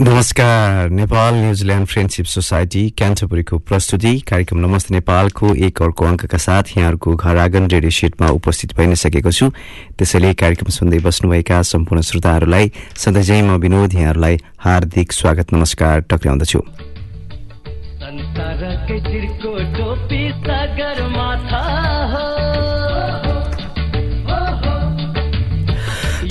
नमस्कार Nepal New Zealand friendship society क्यान्टबरीको प्रस्तुति कार्यक्रम नमस्ते नेपालको एक अर्को अङ्कका साथ यहाँहरूको घर आँगन रेडियो सेटमा उपस्थित भइ नै सकेको छु। त्यसैले कार्यक्रम सुन्दै बस्नुभएका सम्पूर्ण श्रोताहरूलाई सधैँझै म विनोद यहाँहरूलाई हार्दिक स्वागत नमस्कार टक्राउँदछु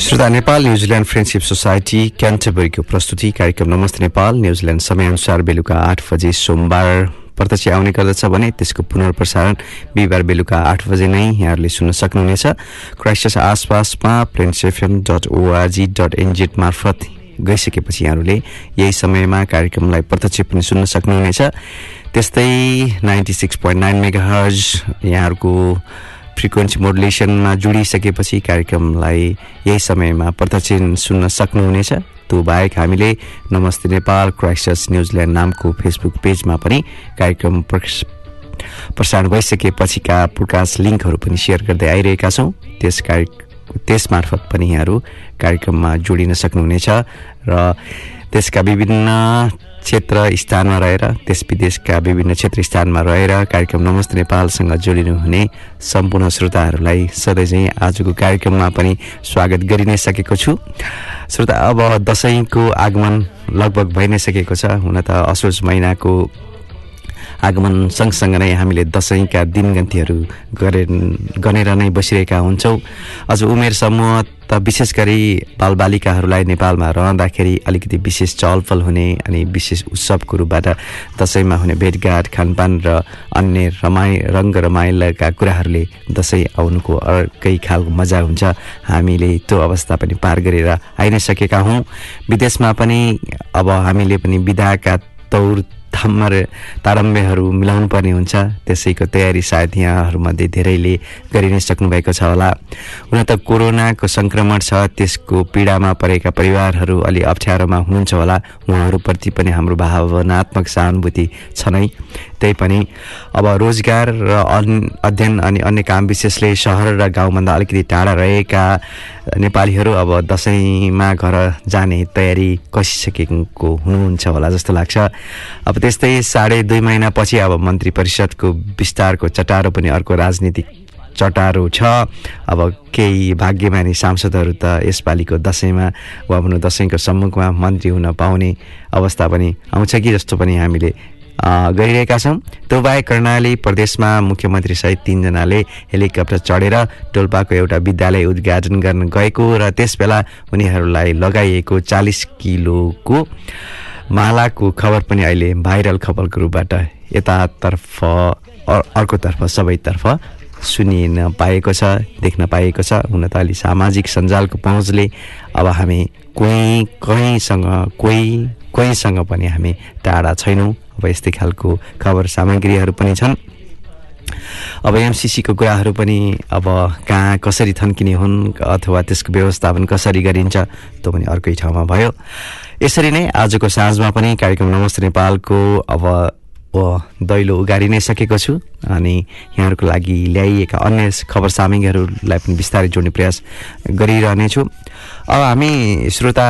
श्रोता Nepal New Zealand friendship society क्यान्टबरीको प्रस्तुति कार्यक्रम नमस्ते नेपाल न्युजिल्यान्ड समयअनुसार बेलुका आठ बजे सोमबार प्रत्यक्ष आउने गर्दछ भने त्यसको पुनर्प्रसारण बिहिबार बेलुका आठ बजे नै यहाँहरूले सुन्न सक्नुहुनेछ। क्राइस्टस आसपासमा Plains FM dot ORG dot NZ मार्फत गइसकेपछि यहाँहरूले यही समयमा कार्यक्रमलाई प्रत्यक्ष पनि सुन्न सक्नुहुनेछ। त्यस्तै ninety six point nine megahertz यहाँहरूको फ्रिक्वेन्सी मोडुलेसनमा जोडिसकेपछि कार्यक्रमलाई यही समयमा प्रत्यक्ष सुन्न सक्नुहुनेछ। त्यो बाहेक हामीले Namaste Nepal Christchurch New Zealand नामको फेसबुक पेजमा पनि कार्यक्रम प्रसारण भइसकेपछिका प्रकाश लिङ्कहरू पनि सेयर गर्दै आइरहेका छौँ। त्यस कार्य त्यस मार्फत पनि यहाँहरू कार्यक्रममा जोडिन सक्नुहुनेछ र त्यसका विभिन्न क्षेत्र स्थानमा रहेर देश विदेशका विभिन्न क्षेत्र स्थानमा रहेर कार्यक्रम नमस्ते नेपालसँग जोडिनुहुने सम्पूर्ण श्रोताहरूलाई सधैँ आजको कार्यक्रममा पनि स्वागत गरि नै सकेको छु। श्रोता अब दसैँको आगमन लगभग भइ नै सकेको छ। हुन त असोज महिनाको आगमन सँगसँगै नै हामीले दसैँका दिनगन्तीहरू गरे गनेर नै बसिरहेका हुन्छौँ। अझ उमेर समूह त विशेष गरी बालबालिकाहरूलाई नेपालमा रहँदाखेरि अलिकति विशेष चहलपहल हुने अनि विशेष उत्सवको रूपबाट दसैँमा हुने भेटघाट खानपान र अन्य रमाइ रङ्ग रमाइलोका कुराहरूले दसैँ आउनुको अर्कै खालको मजा हुन्छ। हामीले त्यो अवस्था पनि पार गरेर आइ नै सकेका हौँ। विदेशमा पनि अब हामीले पनि विधाका तौर थाम्मा तारम्यहरू मिलाउनु पर्ने हुन्छ। त्यसैको तयारी सायद यहाँहरूमध्ये धेरैले गरि नै सक्नुभएको छ होला। हुन त कोरोनाको सङ्क्रमण छ त्यसको पीडामा परेका परिवारहरू अलि अप्ठ्यारोमा हुनुहुन्छ होला। उहाँहरूप्रति पनि हाम्रो भावनात्मक सहानुभूति छ नै। त्यही पनि अब रोजगार र अध्ययन अनि अन्य काम विशेषले सहर र गाउँभन्दा अलिकति टाढा रहेका नेपालीहरू अब दसैँमा घर जाने तयारी कसिसकेको हुनुहुन्छ होला जस्तो लाग्छ। अब त्यस्तै साढे दुई महिनापछि अब मन्त्री परिषदको विस्तारको चटारो पनि अर्को राजनीतिक चटारो छ। अब केही भाग्यमानी सांसदहरू त यसपालिको दसैँमा वा भनौँ दसैँको सम्मुखमा मन्त्री हुन पाउने अवस्था पनि आउँछ कि जस्तो पनि हामीले गरिरहेका छौँ। त्यो बाहेक कर्णाली प्रदेशमा मुख्यमन्त्री सहित तिनजनाले हेलिकप्टर चढेर टोल्पाको एउटा विद्यालय उद्घाटन गर्न गएको र त्यसबेला उनीहरूलाई लगाइएको चालिस किलोको मालाको खबर पनि अहिले भाइरल खबरको रूपबाट यतातर्फ अर्कोतर्फ सबैतर्फ सुनिन पाएको छ देख्न पाएको छ। हुन त अलि सामाजिक सञ्जालको पहुँचले अब हामी कोही कहीँसँग कोही कोहीसँग पनि हामी टाढा छैनौँ। अब यस्तै खालको खबर सामग्रीहरू पनि छन्। अब एमसिसीको कुराहरू पनि अब कहाँ कसरी थन्किने हुन् अथवा त्यसको व्यवस्थापन कसरी गरिन्छ त्यो पनि अर्कै ठाउँमा भयो। यसरी नै आजको साँझमा पनि कार्यक्रम नमस्ते नेपालको अब दैलो उगारि नै सकेको छु। अनि यहाँहरूको लागि ल्याइएका अन्य खबर सामग्रीहरूलाई पनि बिस्तारै जोड्ने प्रयास गरिरहनेछु। अब हामी श्रोता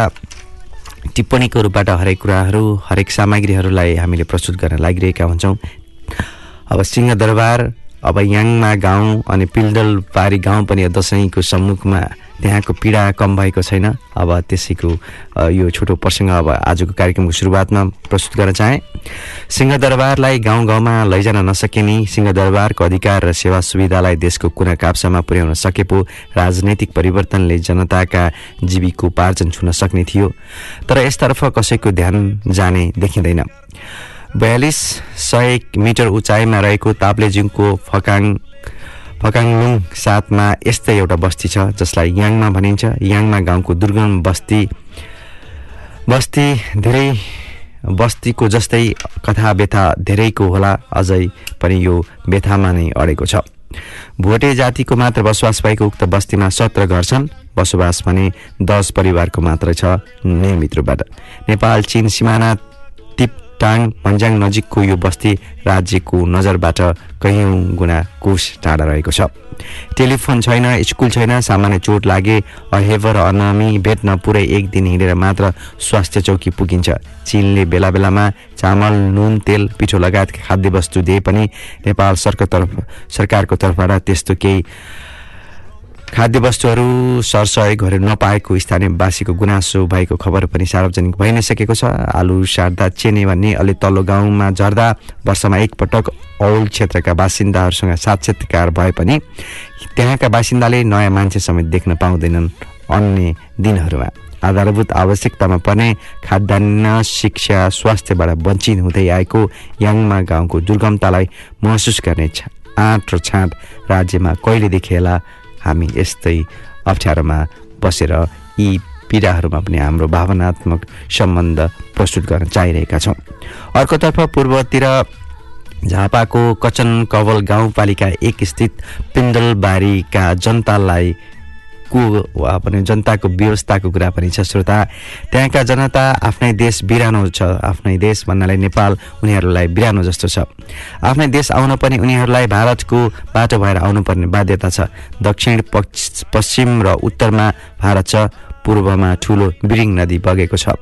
टिप्पणीको रूपबाट हरेक कुराहरू हरेक सामग्रीहरूलाई हामीले प्रस्तुत गर्न लागिरहेका हुन्छौँ। अब सिंहदरबार अब याङमा गाउँ अनि पिल्डलपारी गाउँ पनि दसैँको सम्मुखमा त्यहाँको पीडा कम भएको छैन। अब त्यसैको यो छोटो प्रसङ्ग अब आजको कार्यक्रमको सुरुवातमा प्रस्तुत गर्न चाहेँ। सिंहदरबारलाई गाउँ गाउँमा लैजान नसकिने सिंहदरबारको अधिकार र सेवा सुविधालाई देशको कुना काप्सामा पुर्याउन सके पो राजनैतिक परिवर्तनले जनताका जीविकोपार्जन छुन सक्ने थियो। तर यसतर्फ कसैको ध्यान जाने देखिँदैन। बयालिस सय मिटर उचाइमा रहेको ताप्लेजुङको फकाङ फकाङलुङ साथमा यस्तै एउटा बस्ती छ जसलाई याङमा भनिन्छ। याङमा गाउँको दुर्गम बस्ती बस्ती धेरै बस्तीको जस्तै कथा व्यथा धेरैको होला अझै पनि यो व्यथामा नै अडेको छ। भोटे जातिको मात्र बसोबास भएको उक्त बस्तीमा सत्र घर छन्। बसोबास भने दस परिवारको मात्र छ नियमित रूपबाट। नेपाल चीन सिमाना टाङ भन्ज्याङ नजिकको यो बस्ती राज्यको नजरबाट कैयौँ गुणा कोष टाढा रहेको छ। टेलिफोन छैन स्कुल छैन सामान्य चोट लागे अहेवर अनामी भेट्न पुरै एक दिन हिँडेर मात्र स्वास्थ्य चौकी पुगिन्छ। चिनले बेला बेलामा चामल नुन तेल पिठो लगायत खाद्य वस्तु दिए पनि नेपाल सरकार तर्फ सरकारको तर्फबाट त्यस्तो केही खाद्य वस्तुहरू सरसहयोगहरू नपाएको स्थानीयवासीको गुनासो भएको खबर पनि सार्वजनिक भइ नै सकेको छ। आलु सार्दा चेने भन्ने अलि तल्लो गाउँमा झर्दा वर्षमा एकपटक औल क्षेत्रका बासिन्दाहरूसँग साक्षात्कार भए पनि त्यहाँका बासिन्दाले नयाँ मान्छे समेत देख्न पाउँदैनन् अन्य दिनहरूमा। आधारभूत आवश्यकतामा पर्ने खाद्यान्न शिक्षा स्वास्थ्यबाट वञ्चित हुँदै आएको याङमा गाउँको दुर्गमतालाई महसुस गर्ने आँट र छाँट राज्यमा कहिलेदेखि होला हामी यस्तै अप्ठ्यारोमा बसेर यी पीडाहरूमा पनि हाम्रो भावनात्मक सम्बन्ध प्रस्तुत गर्न चाहिरहेका छौँ। अर्कोतर्फ पूर्वतिर झापाको कचन कवल गाउँपालिका एक स्थित पिण्डलबारीका जनतालाई को पनि जनताको व्यवस्थाको कुरा पनि छ श्रोता। त्यहाँका जनता आफ्नै देश बिरानो छ। आफ्नै देश भन्नाले नेपाल उनीहरूलाई बिरानो जस्तो छ। आफ्नै देश आउन पनि उनीहरूलाई भारतको बाटो भएर आउनुपर्ने बाध्यता छ। दक्षिण पश्चिम र उत्तरमा भारत छ। पूर्वमा ठुलो बिरिङ नदी बगेको छ।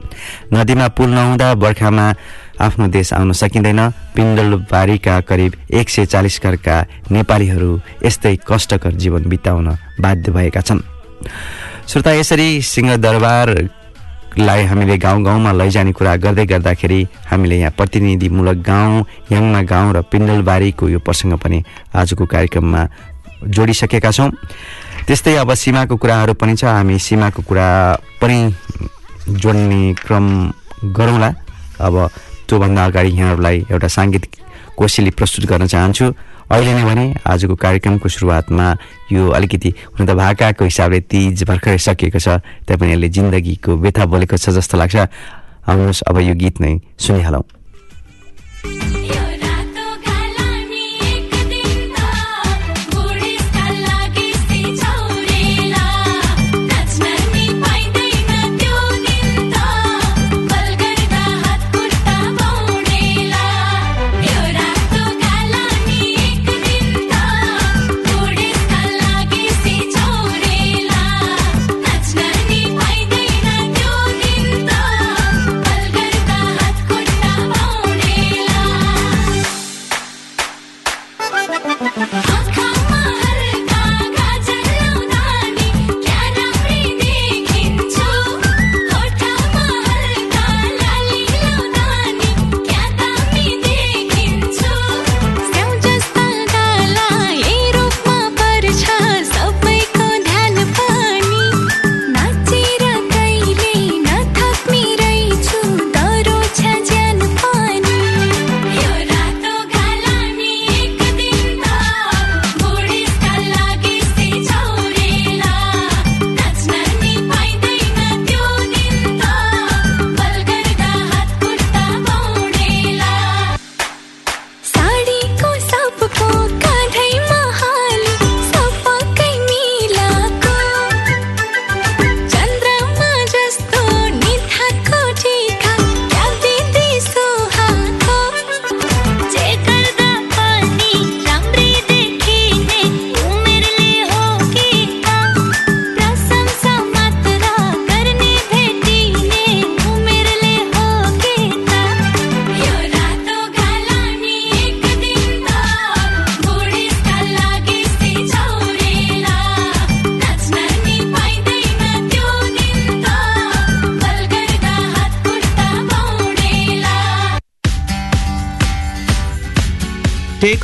नदीमा पुल नहुँदा बर्खामा आफ्नो देश आउन सकिँदैन। पिण्डलबारीका करिब एक सय चालिस घरका नेपालीहरू यस्तै कष्टकर जीवन बिताउन बाध्य भएका छन्। श्रोता यसरी सिंहदरबारलाई हामीले गाउँ गाउँमा लैजाने कुरा गर्दै गर्दाखेरि हामीले यहाँ प्रतिनिधिमूलक गाउँ याङमा गाउँ र पिण्डलबारीको यो प्रसङ्ग पनि आजको कार्यक्रममा जोडिसकेका छौँ। त्यस्तै अब सीमाको कुराहरू पनि छ। हामी सीमाको कुरा पनि जोड्ने क्रम गरौँला। अब त्योभन्दा अगाडि यहाँहरूलाई एउटा साङ्गीतिक कोसेली प्रस्तुत गर्न चाहन्छु। अहिले नै भने आजको कार्यक्रमको सुरुवातमा यो अलिकति हुन त भाकाको हिसाबले तिज भर्खरै सकिएको छ। पनि यसले जिन्दगीको व्यथा बोलेको छ जस्तो लाग्छ। आउनुहोस् अब यो गीत नै सुनिहालौँ।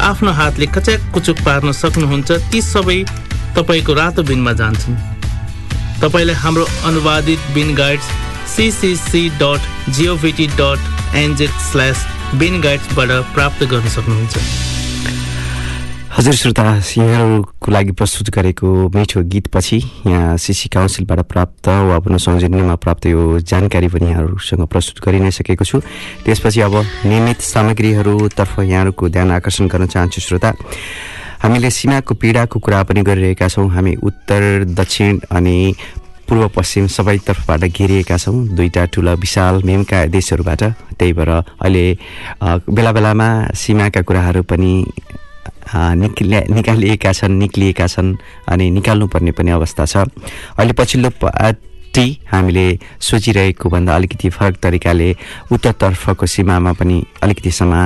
आफ्नो हातले कच्याक कुचुक पार्न सक्नुहुन्छ ती सबै तपाईँको रातो बिनमा जान्छन्। तपाईँलाई हाम्रो अनुवादित bin guides CCC dot GOVT dot NZ slash bin गाइड्सबाट प्राप्त गर्न सक्नुहुन्छ। हजुर श्रोता यहाँहरूको लागि प्रस्तुत गरेको मिठो गीतपछि यहाँ सिसी काउन्सिलबाट प्राप्त वा पुनः सौजन्यमा प्राप्त यो जानकारी पनि यहाँहरूसँग प्रस्तुत गरि नै सकेको छु। त्यसपछि अब नियमित सामग्रीहरूतर्फ यहाँहरूको ध्यान आकर्षण गर्न चाहन्छु श्रोता। हामीले सीमाको पीडाको कुरा पनि गरिरहेका छौँ। हामी उत्तर दक्षिण अनि पूर्व पश्चिम सबैतर्फबाट घेरिएका छौँ। दुईवटा ठुला विशाल मेमका देशहरूबाट। त्यही भएर अहिले बेला बेलामा सीमाका कुराहरू पनि निक्ल्या निकालिएका छन् निक्लिएका छन् अनि निकाल्नुपर्ने पनि अवस्था छ। अहिले पछिल्लो पार्टी हामीले सोचिरहेको भन्दा अलिकति फरक तरिकाले उत्तरतर्फको सीमामा पनि अलिकति समा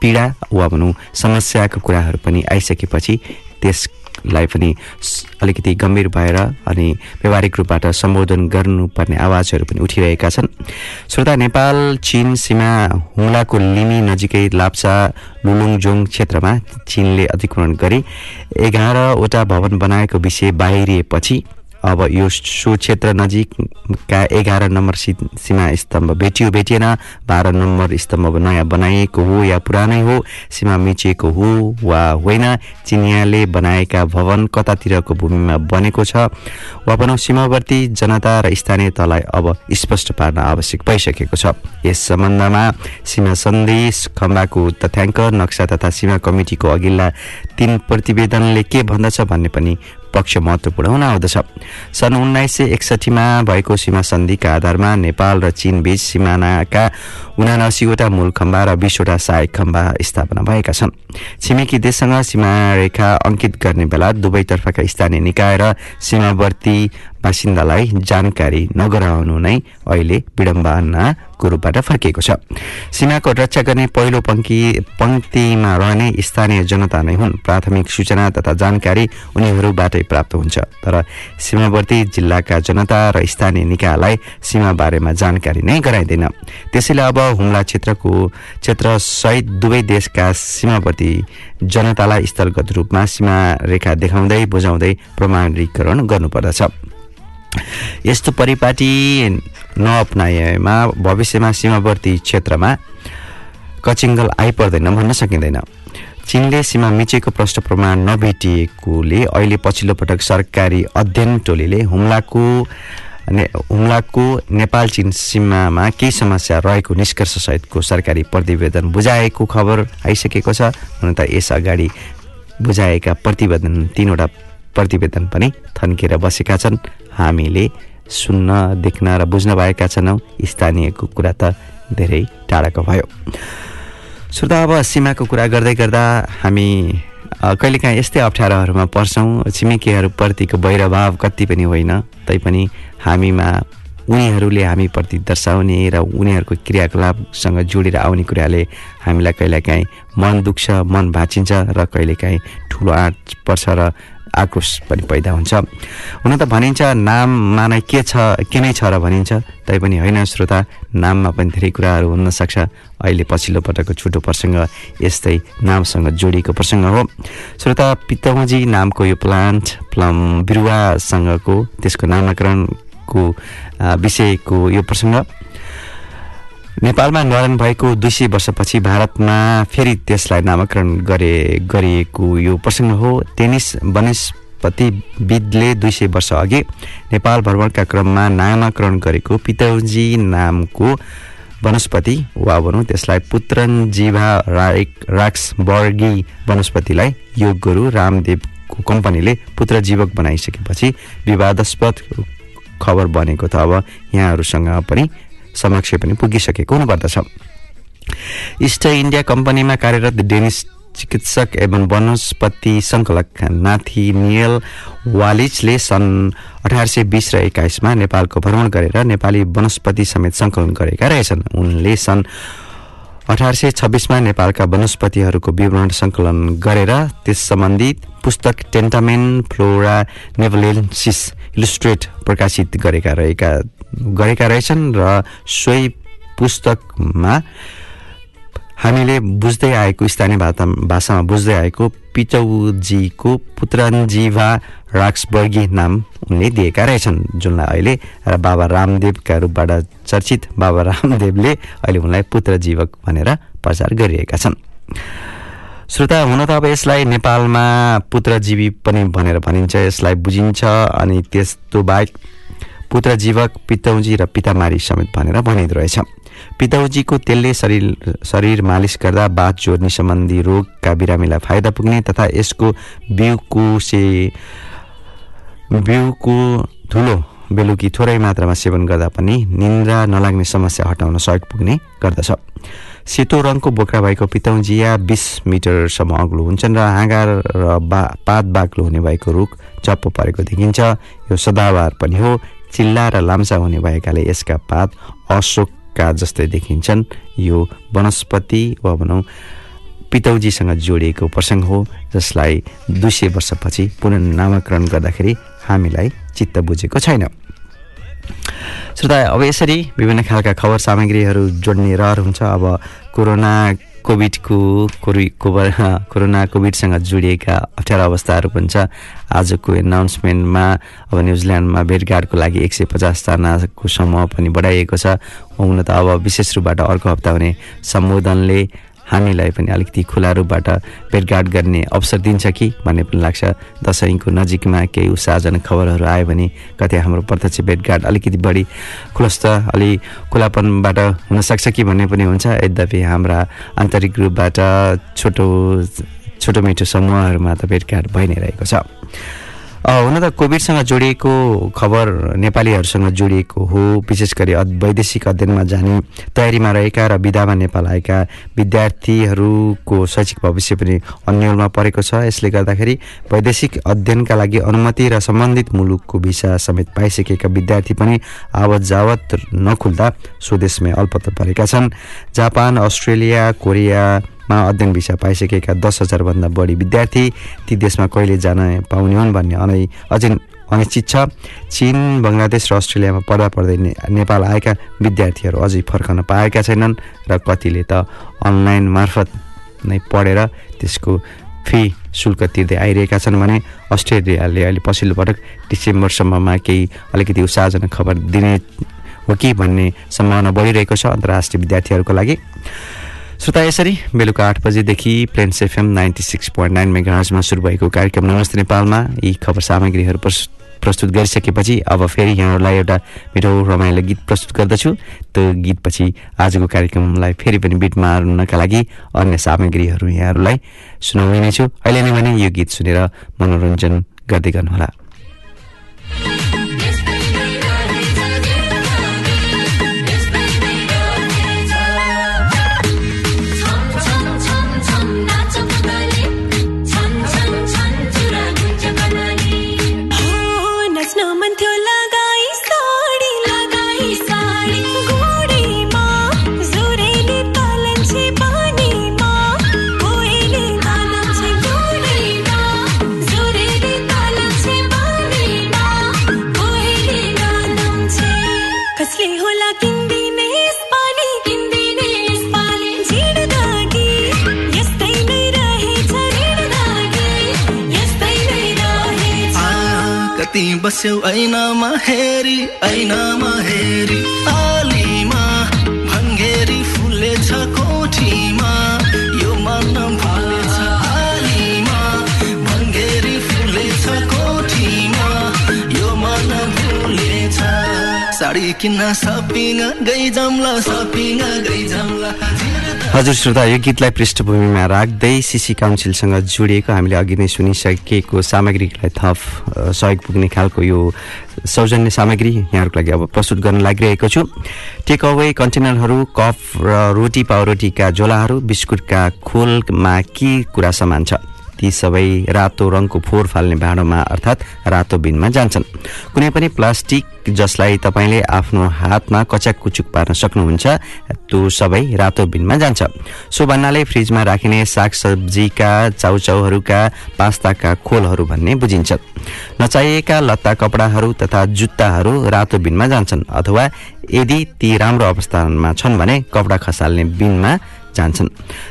पीडा वा भनौँ समस्याको कुराहरू पनि आइसकेपछि त्यस लाई पनि अलिकति गम्भीर भएर अनि व्यवहारिक रूपबाट सम्बोधन गर्नुपर्ने आवाजहरू पनि उठिरहेका छन्। श्रोता नेपाल चीन सीमा हुम्लाको लिमी नजिकै लाप्चा लुलुङजोङ क्षेत्रमा चीनले अतिक्रमण गरी एघारवटा भवन बनाएको विषय बाहिरिएपछि अब यो सो क्षेत्र नजिकका एघार नम्बर सीमा स्तम्भ भेटियो भेटिएन। बाह्र नम्बर स्तम्भ नयाँ बनाइएको हो या पुरानै हो सीमा मिचिएको हो वा होइन चिनियाले बनाएका भवन कतातिरको भूमिमा बनेको छ। वा भनौँ सीमावर्ती जनता र स्थानीय तलाई अब स्पष्ट पार्न आवश्यक भइसकेको छ। यस सम्बन्धमा सीमा सन्देश खम्बाको तथ्याङ्क नक्सा तथा सीमा कमिटिको अघिल्ला तीन प्रतिवेदनले के भन्दछ भन्ने पनि पक्ष महत्त्वपूर्ण हुन आउँदछ सन् उन्नाइस सय एकसठीमा भएको सीमा सन्धिका आधारमा नेपाल र चीन बीच सिमानाका उनासीवटा मूल खम्बा र बिसवटा सहायक खम्बा स्थापना भएका छन्। छिमेकी देशसँग सीमा रेखा अङ्कित गर्ने बेला दुवैतर्फका स्थानीय निकाय र सीमावर्ती बासिन्दालाई जानकारी नगराउनु नै अहिले विडम्बनाको रूपबाट फर्किएको छ। सीमाको रक्षा गर्ने पहिलो पङ्क्ति पङ्क्तिमा रहने स्थानीय जनता नै हुन्। प्राथमिक सूचना तथा जानकारी उनीहरूबाटै प्राप्त हुन्छ। तर सीमावर्ती जिल्लाका जनता र स्थानीय निकायलाई सीमा बारेमा जानकारी नै गराइँदैन। त्यसैले अब हुम्ला क्षेत्रको क्षेत्र सहित दुवै देशका सीमावर्ती जनतालाई स्थलगत रूपमा सीमा रेखा देखाउँदै बुझाउँदै प्रमाणीकरण गर्नुपर्दछ। यस्तो परिपाटी नअपनाएमा भविष्यमा सीमावर्ती क्षेत्रमा कचिङ्गल आइपर्दैन भन्न सकिँदैन। चीनले सीमा मिचेको प्रष्ट प्रमाण नभेटिएकोले अहिले पछिल्लो पटक सरकारी अध्ययन टोलीले हुम्लाको ने हुम्लाको नेपाल चीन सीमामा केही समस्या रहेको निष्कर्षसहितको सरकारी प्रतिवेदन बुझाएको खबर आइसकेको छ। हुन त यस अगाडि बुझाएका प्रतिवेदन तिनवटा प्रतिवेदन पनि थन्किएर बसेका छन्। हामीले सुन्न देख्न र बुझ्न भएका छैनौँ। स्थानीयको कुरा त धेरै टाढाको भयो। श्रोता अब सीमाको कुरा गर्दै गर्दा हामी कहिलेकाहीँ यस्तै अप्ठ्यारोहरूमा पर्छौँ। छिमेकीहरूप्रतिको वैरभाव कति पनि होइन तैपनि हामीमा उनीहरूले हामीप्रति दर्शाउने र उनीहरूको क्रियाकलापसँग जोडेर आउने कुराले हामीलाई कहिलेकाहीँ मन दुख्छ मन भाँचिन्छ र कहिलेकाहीँ ठुलो आँट पर्छ र आक्रोश पनि पैदा हुन्छ। हुन त भनिन्छ नाममा नै के छ के नै छ र भनिन्छ तैपनि होइन श्रोता नाममा पनि धेरै कुराहरू हुन सक्छ अहिले पछिल्लो पटकको छुटो प्रसङ्ग यस्तै नामसँग जोडिएको प्रसङ्ग हो। श्रोता पितौजी नामको यो प्लान्ट प्लम बिरुवासँगको त्यसको नामाकरणको विषयको यो प्रसङ्ग। नेपालमा न्वारण भएको दुई सय वर्षपछि भारतमा फेरि त्यसलाई नामाकरण गरे गरिएको यो प्रसङ्ग हो। टेनिस वनस्पतिविदले दुई सय वर्ष अघि नेपाल भ्रमणका क्रममा नामाकरण गरेको पितौजी नामको वनस्पति वा भनौँ त्यसलाई पुत्रनजीवा राइक राक्स वर्गी वनस्पतिलाई योग गुरु रामदेवको कम्पनीले पुत्रजीवक बनाइसकेपछि विवादास्पद खबर बनेको त अब यहाँहरूसँग पनि समक्ष पनि पुगिसकेको हुनुपर्दछ। इस्ट इन्डिया कम्पनीमा कार्यरत डेनिस चिकित्सक एवं वनस्पति सङ्कलक नाथी नियल वालिजले सन् अठार सय बिस र एक्काइसमा नेपालको भ्रमण गरेर नेपाली वनस्पति समेत सङ्कलन गरेका रहेछन्। उनले सन् अठार सय छब्बिसमा नेपालका वनस्पतिहरूको विवरण सङ्कलन गरेर त्यस सम्बन्धित पुस्तक टेन्टामेन फ्लोरा नेभलेन्सिस इलिस्ट्रेट प्रकाशित गरेका रहेका गरेका रहेछन् र सोही पुस्तकमा हामीले बुझ्दै आएको स्थानीय भाषामा बुझ्दै आएको पिचौजीको पुत्रन्जीवा राक्सबर्गी नाम उनले दिएका रहेछन् जुनलाई अहिले र बाबा रामदेवका रूपबाट चर्चित बाबा रामदेवले अहिले उनलाई पुत्र जीवक भनेर प्रचार गरिरहेका छन्। श्रोता हुन त अब यसलाई नेपालमा पुत्रजीवी पनि भनेर भनिन्छ यसलाई बुझिन्छ अनि त्यस्तो बाहेक पुत्रजीवक पितौजी र पितामारी समेत भनेर भनिँदो रहेछ। पितौजीको तेलले शरीर शरीर मालिस गर्दा बाथ जोड्ने सम्बन्धी रोगका बिरामीलाई फाइदा पुग्ने तथा यसको बिउको से बिउको ठुलो बेलुकी थोरै मात्रामा सेवन गर्दा पनि निन्द्रा नलाग्ने समस्या हटाउन सहयोग पुग्ने गर्दछ। सेतो रङको बोक्रा भएको पितौजिया बिस मिटरसम्म अग्लो हुन्छन् र हाँगा र बा पात बाक्लो हुने भएको रुख चप्पो परेको देखिन्छ। यो सदाबार पनि हो। चिल्ला र लाम्सा हुने भएकाले यसका पात अशोकका जस्तै देखिन्छन्। यो वनस्पति वा भनौँ पितौजीसँग जोडिएको प्रसङ्ग हो जसलाई दुई सय वर्षपछि पुनः नामाकरण गर्दाखेरि हामीलाई चित्त बुझेको छैन। श्रोता अब यसरी विभिन्न खालका खबर सामग्रीहरू जोड्ने रहर हुन्छ। अब कोरोना कोभिडको कोरि कोरोना कोभिडसँग जोडिएका अप्ठ्यारो अवस्थाहरू पनि छ। आजको एनाउन्समेन्टमा अब न्युजिल्यान्डमा भेटघाटको लागि एक सय पचासजनाको समूह पनि बढाइएको छ। हुन त अब विशेष रूपबाट अर्को हप्ता हुने सम्बोधनले हामीलाई पनि अलिकति खुला रूपबाट भेटघाट गर्ने अवसर दिन्छ कि भन्ने पनि लाग्छ। दसैँको नजिकमा केही उत्साहजनक खबरहरू आयो भने कतै हाम्रो प्रत्यक्ष भेटघाट अलिकति बढी खुलस्त अलि खुलापनबाट हुनसक्छ कि भन्ने पनि हुन्छ। यद्यपि हाम्रा आन्तरिक रूपबाट छोटो छोटो मिठो समूहहरूमा त भेटघाट भइ नै रहेको छ। हुन त कोभिडसँग जोडिएको खबर नेपालीहरूसँग जोडिएको हो। विशेष गरी वैदेशिक अध्ययनमा जाने तयारीमा रहेका र विधामा नेपाल आएका विद्यार्थीहरूको शैक्षिक भविष्य पनि अन्यलमा परेको छ। यसले गर्दाखेरि वैदेशिक अध्ययनका लागि अनुमति र सम्बन्धित मुलुकको भिसा समेत पाइसकेका विद्यार्थी पनि आवत जावत नखुल्दा स्वदेशमै अल्पत्र परेका छन्। जापान अस्ट्रेलिया कोरिया मा अध्ययन भिसा पाइसकेका दस हजारभन्दा बढी विद्यार्थी ती देशमा कहिले जान पाउने हुन् भन्ने अनै अझै अनिश्चित छ। चिन बङ्गलादेश र अस्ट्रेलियामा पढ्दा पढ्दै नेपाल आएका विद्यार्थीहरू अझै फर्कन पाएका छैनन् र कतिले त अनलाइन मार्फत नै पढेर त्यसको फी शुल्क तिर्दै आइरहेका छन् भने अस्ट्रेलियाले अहिले पछिल्लो पटक डिसेम्बरसम्ममा केही अलिकति उत्साहजनक खबर दिने हो कि भन्ने सम्भावना बढिरहेको छ अन्तर्राष्ट्रिय विद्यार्थीहरूको लागि। श्रोता यसरी बेलुका आठ बजेदेखि Plains FM ninety six point nine मेगाजमा सुरु भएको कार्यक्रम नमस्ते नेपालमा। यी खबर सामग्रीहरू प्रस्तुत गरिसकेपछि अब फेरि यहाँहरूलाई एउटा मिठो रमाइलो गीत प्रस्तुत गर्दछु। त्यो गीतपछि आजको कार्यक्रमलाई फेरि पनि बिट मार्नका लागि अन्य सामग्रीहरू यहाँहरूलाई सुनाउनेछु अहिले नै भने यो गीत सुनेर मनोरञ्जन गर्दै गर्नुहोला। हजुर श्रोता यो गीतलाई पृष्ठभूमिमा राख्दै सिसी काउन्सिलसँग जोडिएको हामीले अघि नै सुनिसकेको सामग्रीलाई थप सहयोग पुग्ने खालको यो सौजन्य सामग्री यहाँहरूको लागि अब प्रस्तुत गर्न लागिरहेको छु। टेक अवे कन्टेनरहरू कफ र रोटी पाउरोटीका झोलाहरू बिस्कुटका खोलमा के कुरा सामान छ? ती सबै रातो रङको फोहोर फाल्ने भाँडोमा अर्थात् रातो बिनमा जान्छन्। कुनै पनि प्लास्टिक जसलाई तपाईँले आफ्नो हातमा कच्याक कुचुक पार्न सक्नुहुन्छ त्यो सबै रातो बिनमा जान्छ। सो भन्नाले फ्रिजमा राखिने सागसब्जीका चाउचाउहरूका पास्ताका खोलहरू भन्ने बुझिन्छ। नचाहिएका लत्ता कपडाहरू तथा जुत्ताहरू रातो बिनमा जान्छन् अथवा यदि ती राम्रो अवस्थामा छन् भने कपडा खसाल्ने बिनमा जान्छन्।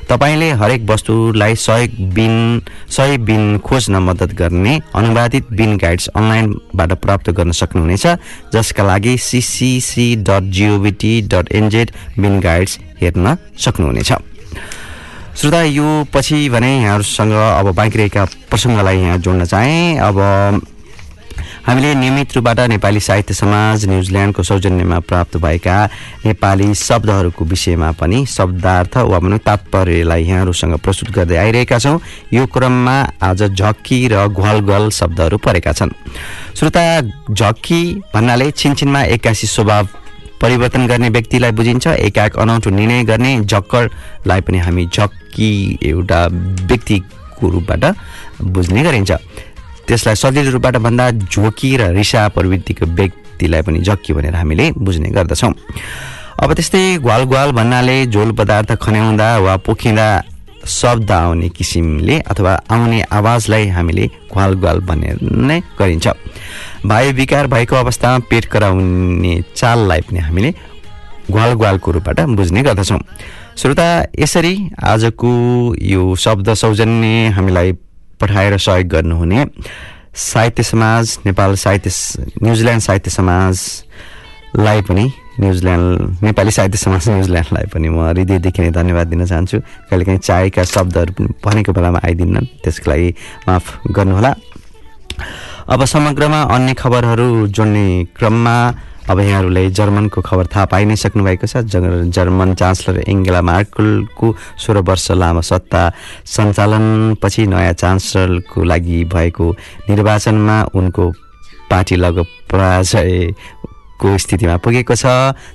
तपाईँले हरेक वस्तुलाई सहयोग बिन सही बिन खोज्न मद्दत गर्ने अनुवादित बिन गाइड्स अनलाइनबाट प्राप्त गर्न सक्नुहुनेछ जसका लागि CCC dot GOVT dot NZ bin guides हेर्न सक्नुहुनेछ। श्रोता यो पछि भने यहाँहरूसँग अब बाँकी रहेका प्रसङ्गलाई यहाँ जोड्न चाहेँ। अब हामीले नियमित रूपबाट नेपाली साहित्य समाज न्युजिल्यान्डको सौजन्यमा प्राप्त भएका नेपाली शब्दहरूको विषयमा पनि शब्दार्थ वा भनौँ तात्पर्यलाई यहाँहरूसँग प्रस्तुत गर्दै आइरहेका छौँ। यो क्रममा आज झक्की र घ्वाल ग्वाल शब्दहरू परेका छन्। श्रोता झक्की भन्नाले छिनछिनमा एक्कासी स्वभाव परिवर्तन गर्ने व्यक्तिलाई बुझिन्छ एकाएक अनौठो निर्णय गर्ने झक्करलाई पनि हामी झक्की एउटा व्यक्तिको रूपबाट बुझ्ने गरिन्छ। त्यसलाई सजिलो रूपबाट भन्दा झोकी र रिसा प्रवृत्तिको व्यक्तिलाई पनि झक्की भनेर हामीले बुझ्ने गर्दछौँ। अब त्यस्तै ग्वाल ग्वाल भन्नाले झोल पदार्थ खन्याउँदा वा पोखिँदा शब्द आउने किसिमले अथवा आउने आवाजलाई हामीले ग्वाल ग्वाल भनेर नै गरिन्छ। वायु विकार भएको अवस्थामा पेट कराउने चाललाई पनि हामीले ग्वाल ग्वालको रूपबाट बुझ्ने गर्दछौँ। श्रोता यसरी आजको यो शब्द सौजन्य हामीलाई पठाएर सहयोग गर्नुहुने। साहित्य समाज नेपाल साहित्य न्युजिल्यान्ड साहित्य समाजलाई पनि न्युजिल्यान्ड नेपाली साहित्य समाज न्युजिल्यान्डलाई पनि म हृदयदेखि नै धन्यवाद दिन चाहन्छु। कहिलेकाहीँ चाहेका शब्दहरू भनेको बेलामा आइदिन्न त्यसको लागि माफ गर्नुहोला। अब समग्रमा अन्य खबरहरू जोड्ने क्रममा अब यहाँहरूलाई जर्मनको खबर थाहा पाइ नै सक्नुभएको छ। जर्मन चान्सलर एङ्गेला मार्कलको सोह्र वर्ष लामो सत्ता सञ्चालनपछि नयाँ चान्सलरको लागि भएको निर्वाचनमा उनको पार्टी लगभग पराजयको स्थितिमा पुगेको छ।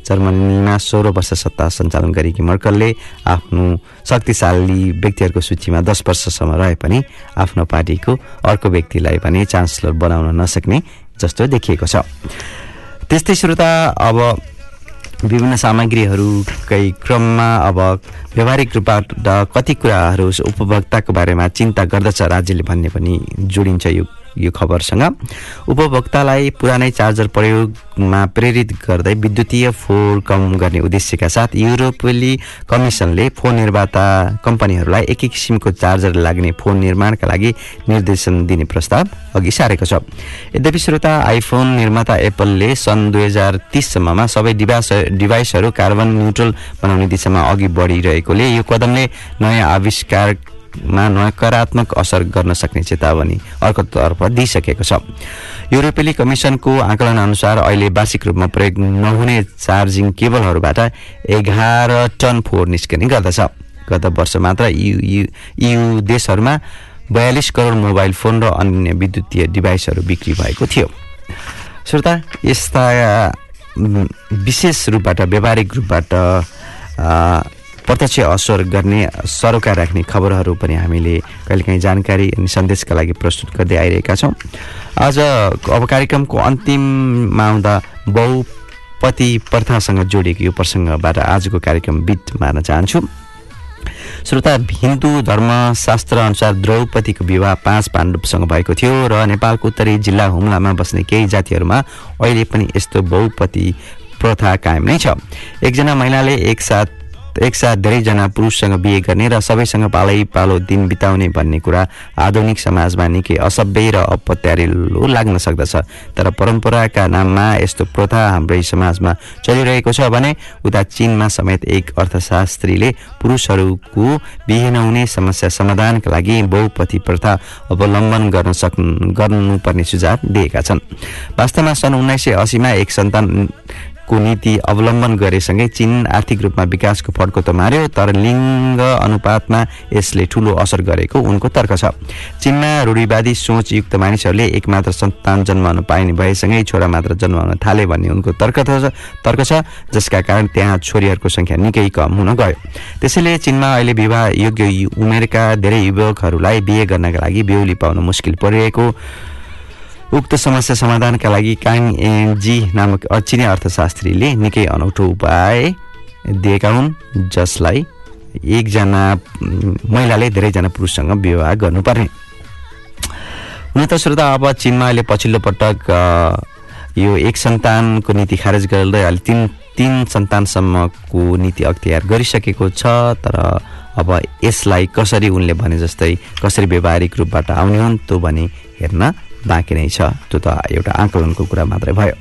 जर्मनीमा सोह्र वर्ष सत्ता सञ्चालन गरेकी मर्कलले आफ्नो शक्तिशाली व्यक्तिहरूको सूचीमा दस वर्षसम्म रहे पनि आफ्नो पार्टीको अर्को व्यक्तिलाई पनि चान्सलर बनाउन नसक्ने जस्तो देखिएको छ। त्यस्तै श्रोता अब विभिन्न सामग्रीहरूकै क्रममा अब व्यवहारिक रूपबाट कति कुराहरू उपभोक्ताको बारेमा चिन्ता गर्दछ राज्यले भन्ने पनि जोडिन्छ यो यो खबरसँग। उपभोक्तालाई पुरानै चार्जर प्रयोगमा प्रेरित गर्दै विद्युतीय फोहोर कम गर्ने उद्देश्यका साथ युरोपेली कमिसनले फोन निर्माता कम्पनीहरूलाई एकै किसिमको चार्जर लाग्ने फोन निर्माणका लागि निर्देशन दिने प्रस्ताव अघि सारेको छ। यद्यपि श्रोता आइफोन निर्माता एप्पलले सन् दुई हजार तिससम्ममा सबै डिभाइस डिभाइसहरू कार्बन न्युट्रल बनाउने दिशामा अघि बढिरहेकोले यो कदमले नयाँ आविष्कार मा नकारात्मक असर गर्न सक्ने चेतावनी अर्कोतर्फ दिइसकेको छ। युरोपेली कमिसनको आकलन अनुसार अहिले वार्षिक रूपमा प्रयोग नहुने चार्जिङ केबलहरूबाट एघार टन फोहोर निस्कने गर्दछ। गत वर्ष मात्र यु यु देशहरूमा बयालिस करोड मोबाइल फोन र अन्य विद्युतीय डिभाइसहरू बिक्री भएको थियो। श्रोता यस्ता विशेष रूपबाट व्यावहारिक रूपबाट प्रत्यक्ष असर गर्ने सरोकार राख्ने खबरहरू पनि हामीले कहिलेकाहीँ जानकारी अनि सन्देशका लागि प्रस्तुत गर्दै आइरहेका छौँ। आज अब कार्यक्रमको अन्तिममा आउँदा बहुपति प्रथासँग जोडिएको यो प्रसङ्गबाट आजको कार्यक्रम बिट मार्न चाहन्छु। श्रोता हिन्दू धर्मशास्त्र अनुसार द्रौपदीको विवाह पाँच पाण्डवसँग भएको थियो र नेपालको उत्तरी जिल्ला हुम्लामा बस्ने केही जातिहरूमा अहिले पनि यस्तो बहुपति प्रथा कायम नै छ। एकजना महिलाले एकसाथ एकसाथ धेरैजना पुरुषसँग बिहे गर्ने र सबैसँग पालै पालो दिन बिताउने भन्ने कुरा आधुनिक समाजमा निकै असभ्य र अपत्यारिलो लाग्न सक्दछ। तर परम्पराका नाममा यस्तो प्रथा हाम्रै समाजमा चलिरहेको छ भने उता चिनमा समेत एक अर्थशास्त्रीले पुरुषहरूको बिहे नहुने समस्या समाधानका लागि बहुपति प्रथा अवलम्बन गर्न सक् गर्नुपर्ने सुझाव दिएका छन्। वास्तवमा सन् उन्नाइस सय असीमा एक सन्तान को नीति अवलम्बन गरेसँगै चीन आर्थिक रूपमा विकासको फड्को त मार्यो तर लिङ्ग अनुपातमा यसले ठूलो असर गरेको उनको तर्क छ। चीनमा रूढिवादी सोचयुक्त मानिसहरूले एक मात्र सन्तान जन्माउन पाइने भएसँगै छोरा मात्र जन्माउन थाले भन्ने उनको तर्क तर्क छ जसका कारण त्यहाँ छोरीहरूको सङ्ख्या निकै कम हुन गयो। त्यसैले चीनमा अहिले विवाह योग्य उमेरका धेरै युवकहरूलाई बिहे गर्नका लागि बेहुली पाउन मुस्किल परिरहेको उक्त समस्या समाधानका लागि काङ जी नामक चिनी अर्थशास्त्रीले निकै अनौठो उपाय दिएका हुन् जसलाई एकजना महिलाले धेरैजना पुरुषसँग विवाह गर्नुपर्ने। हुन त श्रोता अब चिनमा अहिले पछिल्लो पटक यो एक सन्तानको नीति खारेज गर्दै अहिले तिन तिन सन्तानसम्मको नीति अख्तियार गरिसकेको छ तर अब यसलाई कसरी उनले भने जस्तै कसरी व्यावहारिक रूपबाट आउने हुन् त्यो भने हेर्न बाँकी नै छ। त्यो त एउटा आकलनको कुरा मात्रै भयो।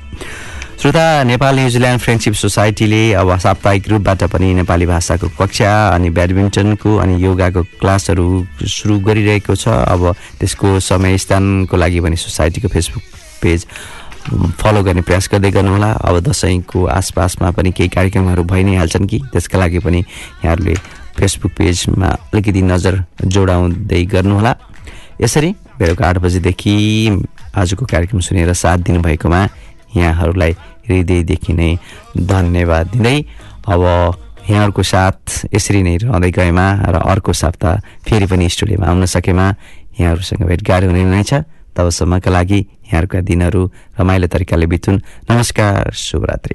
श्रोता नेपाल न्युजिल्यान्ड फ्रेन्डसिप सोसाइटीले अब साप्ताहिक रूपबाट पनि नेपाली भाषाको कक्षा अनि ब्याडमिन्टनको अनि योगाको क्लासहरू सुरु गरिरहेको छ। अब त्यसको समय स्थानको लागि पनि सोसाइटीको फेसबुक पेज फलो गर्ने प्रयास गर्दै गर्नुहोला। अब दसैँको आसपासमा पनि केही कार्यक्रमहरू भइ नै हाल्छन् कि? त्यसका लागि पनि यहाँहरूले फेसबुक पेजमा अलिकति नजर जोडाउँदै गर्नुहोला। यसरी बेलुका आठ बजीदेखि आजको कार्यक्रम सुनेर साथ दिनुभएकोमा यहाँहरूलाई हृदयदेखि नै धन्यवाद दिँदै अब यहाँहरूको साथ यसरी नै रहँदै गएमा र अर्को साप्ताह फेरि पनि स्टुडियोमा आउन सकेमा यहाँहरूसँग भेटघाट हुने नै छ। तबसम्मका लागि यहाँहरूका दिनहरू रमाइलो तरिकाले बितुन्। नमस्कार शुभरात्री।